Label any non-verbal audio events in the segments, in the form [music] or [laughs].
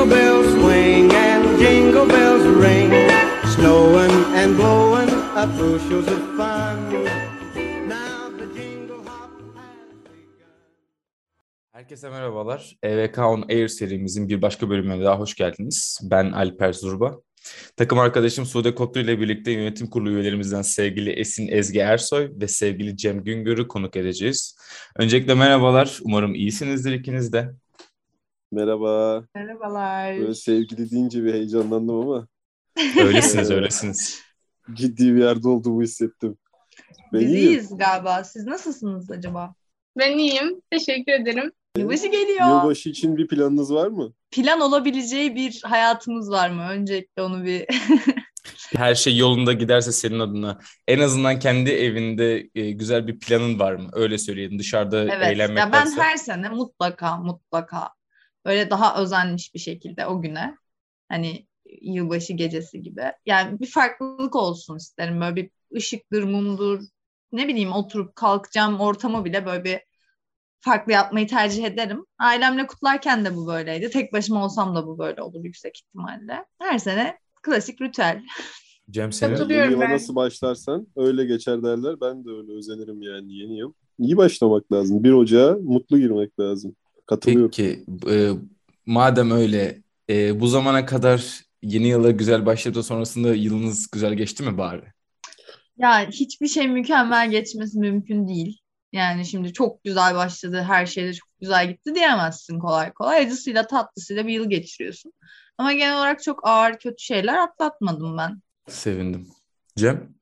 Jingle bells swing and jingle bells ring. Snowing and blowing up bushels of fun. Herkese merhabalar. EVK On Air serimizin bir başka bölümüne daha hoş geldiniz. Ben Alper Zurba. Takım arkadaşım Sude Kotlu ile birlikte yönetim kurulu üyelerimizden sevgili Esin Ezgi Ersoy ve sevgili Cem Güngör'ü konuk edeceğiz. Öncelikle merhabalar. Umarım iyisinizdir ikiniz de. Merhaba. Merhabalar. Böyle sevgili deyince bir heyecanlandım ama Öylesiniz, öylesiniz. ciddi bir yerde olduğumu hissettim. Ben Biz iyiyim. iyiyiz galiba. Siz nasılsınız acaba? Ben iyiyim. Teşekkür ederim. Yılbaşı geliyor. Yılbaşı için bir planınız var mı? Plan olabileceği bir hayatımız var mı? Öncelikle onu bir... [laughs] Her şey yolunda giderse senin adına en azından kendi evinde e, güzel bir planın var mı? Öyle söyleyelim. Dışarıda evet. Ya ben eğlenmektense. her sene mutlaka mutlaka böyle daha özenmiş bir şekilde o güne hani yılbaşı gecesi gibi. Yani bir farklılık olsun isterim. Böyle bir ışıktır, mumdur. Ne bileyim oturup kalkacağım ortamı bile böyle bir farklı yapmayı tercih ederim. Ailemle kutlarken de bu böyleydi. Tek başıma olsam da bu böyle olur yüksek ihtimalle. Her sene klasik ritüel. [laughs] Cem senin. Katılıyorum. Yeni yıla nasıl başlarsan öyle geçer derler. Ben de öyle özenirim yani yeni yıl. İyi başlamak lazım. 1 Ocağı mutlu girmek lazım. Katılıyorum. Peki e, madem öyle e, bu zamana kadar yeni yıla güzel başladı sonrasında yılınız güzel geçti mi bari? Ya hiçbir şey mükemmel geçmesi mümkün değil. Yani şimdi çok güzel başladı, her şeyde çok güzel gitti diyemezsin kolay kolay. Acısıyla tatlısıyla bir yıl geçiriyorsun. Ama genel olarak çok ağır kötü şeyler atlatmadım ben. Sevindim. Cem?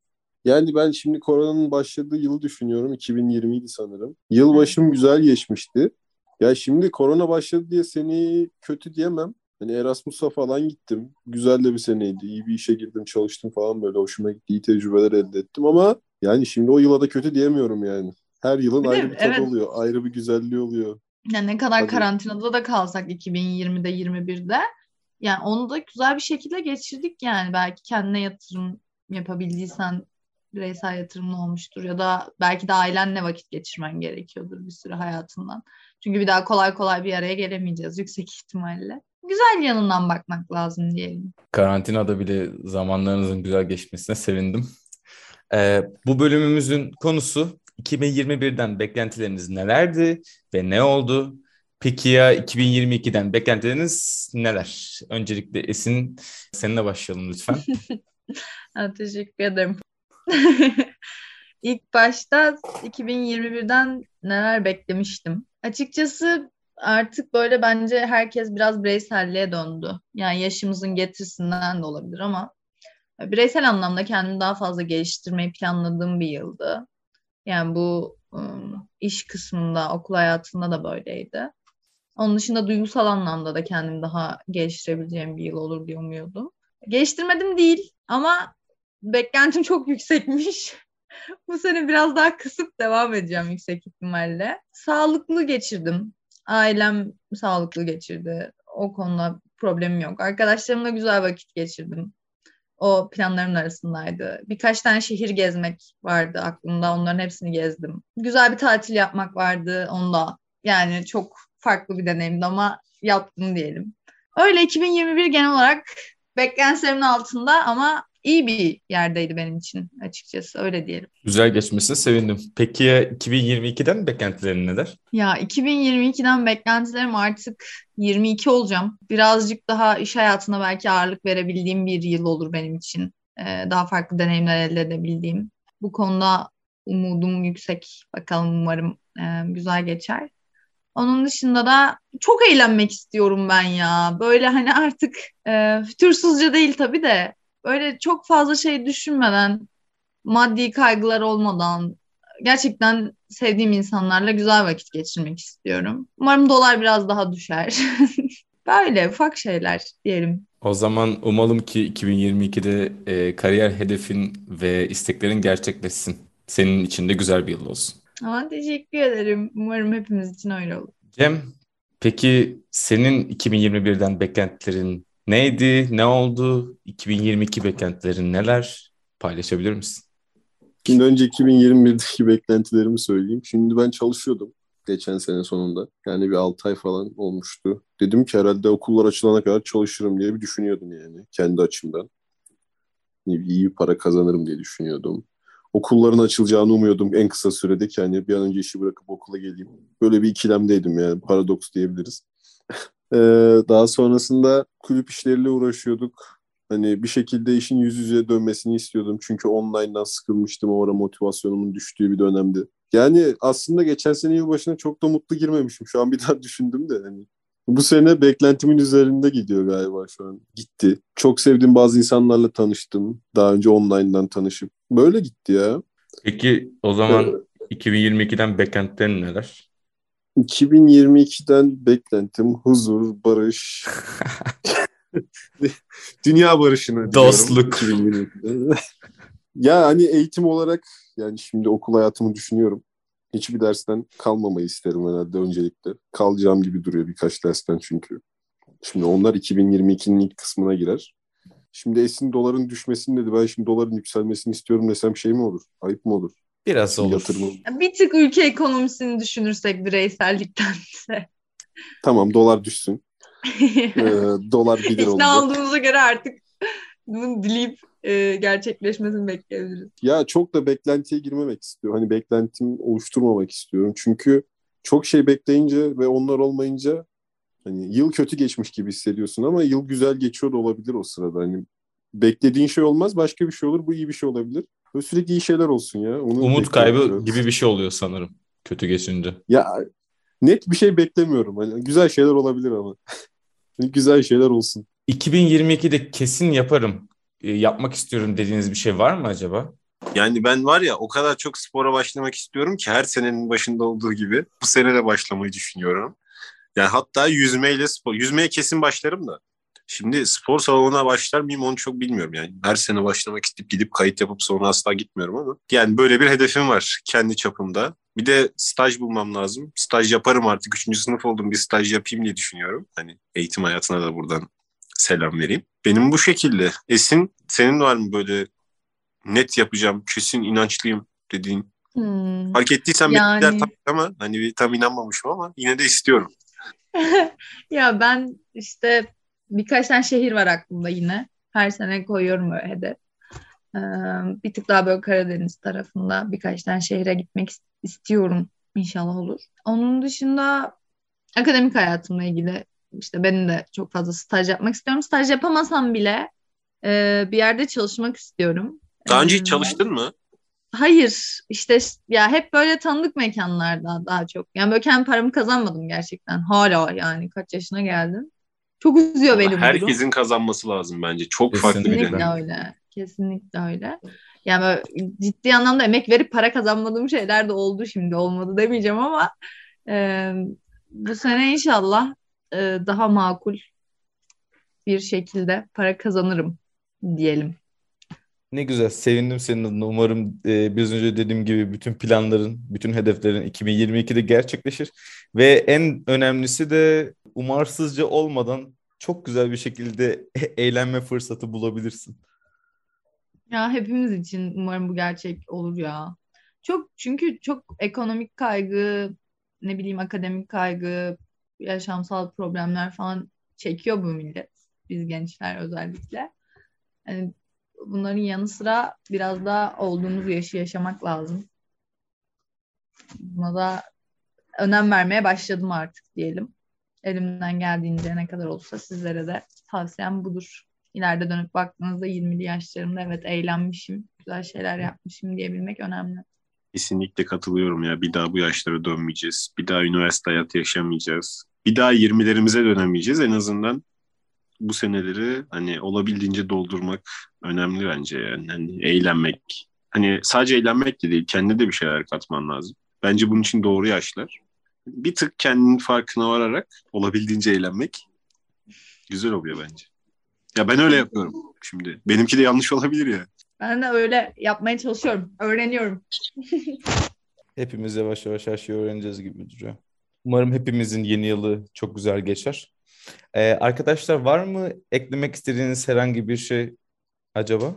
Yani ben şimdi koronanın başladığı yılı düşünüyorum. 2020 idi sanırım. Yılbaşım güzel geçmişti. Ya şimdi korona başladı diye seni kötü diyemem. Hani Erasmus'a falan gittim. Güzel de bir seneydi. İyi bir işe girdim, çalıştım falan böyle. Hoşuma gitti. iyi tecrübeler elde ettim ama yani şimdi o yıla da kötü diyemiyorum yani. Her yılın Bir de ayrı bir tadı evet. oluyor. Ayrı bir güzelliği oluyor. Yani ne kadar Tabii. karantinada da kalsak 2020'de 21'de yani onu da güzel bir şekilde geçirdik yani. Belki kendine yatırım yapabildiysen bireysel yatırımın olmuştur ya da belki de ailenle vakit geçirmen gerekiyordur bir süre hayatından. Çünkü bir daha kolay kolay bir araya gelemeyeceğiz yüksek ihtimalle. Güzel yanından bakmak lazım diyelim. Karantinada bile zamanlarınızın güzel geçmesine sevindim. Ee, bu bölümümüzün konusu 2021'den beklentileriniz nelerdi ve ne oldu? Peki ya 2022'den beklentileriniz neler? Öncelikle Esin seninle başlayalım lütfen. [laughs] Teşekkür ederim. [laughs] İlk başta 2021'den neler beklemiştim. Açıkçası artık böyle bence herkes biraz bireyselliğe döndü. Yani yaşımızın getirisinden de olabilir ama bireysel anlamda kendimi daha fazla geliştirmeyi planladığım bir yıldı. Yani bu iş kısmında, okul hayatında da böyleydi. Onun dışında duygusal anlamda da kendimi daha geliştirebileceğim bir yıl olur diye umuyordum. Geliştirmedim değil ama beklentim çok [laughs] yüksekmiş. Bu sene biraz daha kısıp devam edeceğim yüksek ihtimalle. Sağlıklı geçirdim. Ailem sağlıklı geçirdi. O konuda problemim yok. Arkadaşlarımla güzel vakit geçirdim. O planlarımın arasındaydı. Birkaç tane şehir gezmek vardı aklımda. Onların hepsini gezdim. Güzel bir tatil yapmak vardı. Onu da yani çok farklı bir deneyimdi ama yaptım diyelim. Öyle 2021 genel olarak beklentilerimin altında ama iyi bir yerdeydi benim için açıkçası öyle diyelim. Güzel geçmesine sevindim. Peki ya 2022'den beklentilerin neler? Ya 2022'den beklentilerim artık 22 olacağım. Birazcık daha iş hayatına belki ağırlık verebildiğim bir yıl olur benim için. Ee, daha farklı deneyimler elde edebildiğim. Bu konuda umudum yüksek. Bakalım umarım e, güzel geçer. Onun dışında da çok eğlenmek istiyorum ben ya. Böyle hani artık e, fütursuzca değil tabii de böyle çok fazla şey düşünmeden, maddi kaygılar olmadan gerçekten sevdiğim insanlarla güzel vakit geçirmek istiyorum. Umarım dolar biraz daha düşer. [laughs] Böyle ufak şeyler diyelim. O zaman umalım ki 2022'de e, kariyer hedefin ve isteklerin gerçekleşsin. Senin için de güzel bir yıl olsun. Ama teşekkür ederim. Umarım hepimiz için öyle olur. Cem, peki senin 2021'den beklentilerin neydi, ne oldu? 2022 beklentilerin neler? Paylaşabilir misin? Şimdi önce 2021'deki beklentilerimi söyleyeyim. Şimdi ben çalışıyordum. geçen sene sonunda. Yani bir 6 ay falan olmuştu. Dedim ki herhalde okullar açılana kadar çalışırım diye bir düşünüyordum yani kendi açımdan. İyi bir para kazanırım diye düşünüyordum. Okulların açılacağını umuyordum en kısa sürede ki hani bir an önce işi bırakıp okula geleyim. Böyle bir ikilemdeydim yani paradoks diyebiliriz. [laughs] Ee, daha sonrasında kulüp işleriyle uğraşıyorduk. Hani bir şekilde işin yüz yüze dönmesini istiyordum. Çünkü online'dan sıkılmıştım. O ara motivasyonumun düştüğü bir dönemdi. Yani aslında geçen sene yılbaşına çok da mutlu girmemişim. Şu an bir daha [laughs] düşündüm de hani. Bu sene beklentimin üzerinde gidiyor galiba şu an. Gitti. Çok sevdiğim bazı insanlarla tanıştım. Daha önce online'dan tanışıp. Böyle gitti ya. Peki o zaman 2022'den beklentilerin neler? 2022'den beklentim huzur, barış, [laughs] dünya barışını Dostluk. diliyorum 2022'de. ya hani eğitim olarak yani şimdi okul hayatımı düşünüyorum. Hiçbir dersten kalmamayı isterim herhalde öncelikle. Kalacağım gibi duruyor birkaç dersten çünkü. Şimdi onlar 2022'nin ilk kısmına girer. Şimdi Esin doların düşmesini dedi. Ben şimdi doların yükselmesini istiyorum desem şey mi olur? Ayıp mı olur? Biraz olur. Bir tık ülke ekonomisini düşünürsek bireyselliktense. Tamam dolar düşsün. [laughs] Ee, dolar 1 lira İkna olacak. olduğumuza göre artık bunu dileyip e, gerçekleşmesini bekleyebiliriz. Ya çok da beklentiye girmemek istiyorum. Hani beklentim oluşturmamak istiyorum. Çünkü çok şey bekleyince ve onlar olmayınca hani yıl kötü geçmiş gibi hissediyorsun ama yıl güzel geçiyor da olabilir o sırada. Hani beklediğin şey olmaz başka bir şey olur. Bu iyi bir şey olabilir. Böyle sürekli iyi şeyler olsun ya. Onu Umut kaybı biraz. gibi bir şey oluyor sanırım kötü geçince. Ya net bir şey beklemiyorum. Hani güzel şeyler olabilir ama. [laughs] Güzel şeyler olsun. 2022'de kesin yaparım, e, yapmak istiyorum dediğiniz bir şey var mı acaba? Yani ben var ya o kadar çok spora başlamak istiyorum ki her senenin başında olduğu gibi bu sene de başlamayı düşünüyorum. Yani hatta yüzmeyle spor. Yüzmeye kesin başlarım da. Şimdi spor salonuna başlar mıyım onu çok bilmiyorum yani. Her sene başlamak isteyip gidip kayıt yapıp sonra asla gitmiyorum ama. Yani böyle bir hedefim var kendi çapımda. Bir de staj bulmam lazım. Staj yaparım artık. Üçüncü sınıf oldum bir staj yapayım diye düşünüyorum. Hani eğitim hayatına da buradan selam vereyim. Benim bu şekilde. Esin senin var mı böyle net yapacağım, kesin inançlıyım dediğin? Hmm. Fark ettiysen Yani- tabii ama hani tam inanmamışım ama yine de istiyorum. [laughs] Ya ben işte birkaç tane şehir var aklımda yine. Her sene koyuyorum öyle hedef. Ee, bir tık daha böyle Karadeniz tarafında birkaç tane şehre gitmek is- istiyorum. İnşallah olur. Onun dışında akademik hayatımla ilgili işte benim de çok fazla staj yapmak istiyorum. Staj yapamasam bile e, bir yerde çalışmak istiyorum. Daha önce Ee, hiç çalıştın mı? Hayır işte ya hep böyle tanıdık mekanlarda daha çok. Yani böyle kendi paramı kazanmadım gerçekten. Hala yani kaç yaşına geldim. Çok üzüyor beni bu durum. Herkesin kazanması lazım bence. Çok farklı bir Kesinlikle. deneyim. Kesinlikle öyle. Kesinlikle öyle. Yani böyle ciddi anlamda emek verip para kazanmadığım şeyler de oldu şimdi. Olmadı demeyeceğim ama e, bu sene inşallah e, daha makul bir şekilde para kazanırım diyelim. Ne güzel, sevindim senin adına. Umarım e, biraz önce dediğim gibi bütün planların, bütün hedeflerin 2022'de gerçekleşir. Ve en önemlisi de umarsızca olmadan çok güzel bir şekilde [laughs] eğlenme fırsatı bulabilirsin. Ya hepimiz için umarım bu gerçek olur ya. Çok çünkü çok ekonomik kaygı, ne bileyim akademik kaygı, yaşamsal problemler falan çekiyor bu millet. Biz gençler özellikle. Yani bunların yanı sıra biraz daha olduğumuz yaşı yaşamak lazım. Buna da önem vermeye başladım artık diyelim. Elimden geldiğince ne kadar olsa sizlere de tavsiyem budur. İleride dönüp baktığınızda 20'li yaşlarımda evet eğlenmişim, güzel şeyler yapmışım diyebilmek önemli. Kesinlikle katılıyorum ya. Bir daha bu yaşlara dönmeyeceğiz. Bir daha üniversite hayatı yaşamayacağız. Bir daha 20'lerimize dönemeyeceğiz. En azından bu seneleri hani olabildiğince doldurmak önemli bence yani. Hani eğlenmek. Hani sadece eğlenmek de değil. Kendine de bir şeyler katman lazım. Bence bunun için doğru yaşlar. Bir tık kendinin farkına vararak olabildiğince eğlenmek güzel oluyor bence. Ya ben öyle yapıyorum şimdi. Benimki de yanlış olabilir ya. Ben de öyle yapmaya çalışıyorum, öğreniyorum. [laughs] Hepimiz yavaş yavaş her şeyi öğreneceğiz gibi duruyor. Umarım hepimizin yeni yılı çok güzel geçer. Ee, arkadaşlar var mı eklemek istediğiniz herhangi bir şey acaba?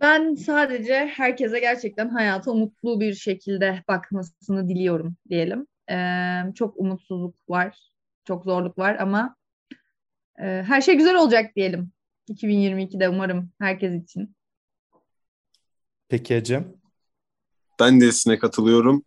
Ben sadece herkese gerçekten hayata umutlu bir şekilde bakmasını diliyorum diyelim. Ee, çok umutsuzluk var, çok zorluk var ama e, her şey güzel olacak diyelim. 2022'de umarım herkes için. Peki Ecem? Ben de Esin'e katılıyorum.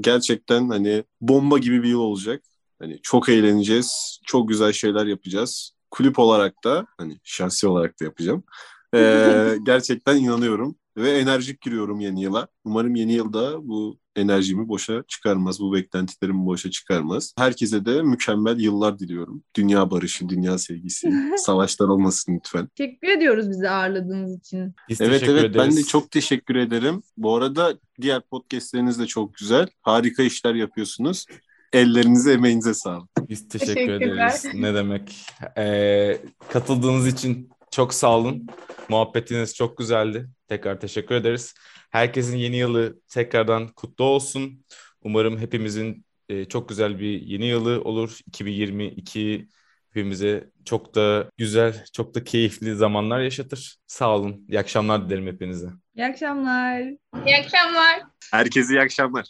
Gerçekten hani bomba gibi bir yıl olacak. Hani çok eğleneceğiz. Çok güzel şeyler yapacağız. Kulüp olarak da hani şahsi olarak da yapacağım. Ee, [laughs] gerçekten inanıyorum ve enerjik giriyorum yeni yıla. Umarım yeni yılda bu enerjimi boşa çıkarmaz, bu beklentilerimi boşa çıkarmaz. Herkese de mükemmel yıllar diliyorum. Dünya barışı, dünya sevgisi, [laughs] savaşlar olmasın lütfen. Teşekkür ediyoruz bizi ağırladığınız için. Biz Evet teşekkür evet ben ederiz. de çok teşekkür ederim. Bu arada diğer podcastleriniz de çok güzel. Harika işler yapıyorsunuz. Ellerinize emeğinize sağlık. Biz teşekkür ederiz. Ne demek. Ee, katıldığınız için çok sağ olun. Muhabbetiniz çok güzeldi. Tekrar teşekkür ederiz. Herkesin yeni yılı tekrardan kutlu olsun. Umarım hepimizin e, çok güzel bir yeni yılı olur. 2022 hepimize çok da güzel, çok da keyifli zamanlar yaşatır. Sağ olun. İyi akşamlar dilerim hepinize. İyi akşamlar. İyi akşamlar. Herkese iyi akşamlar.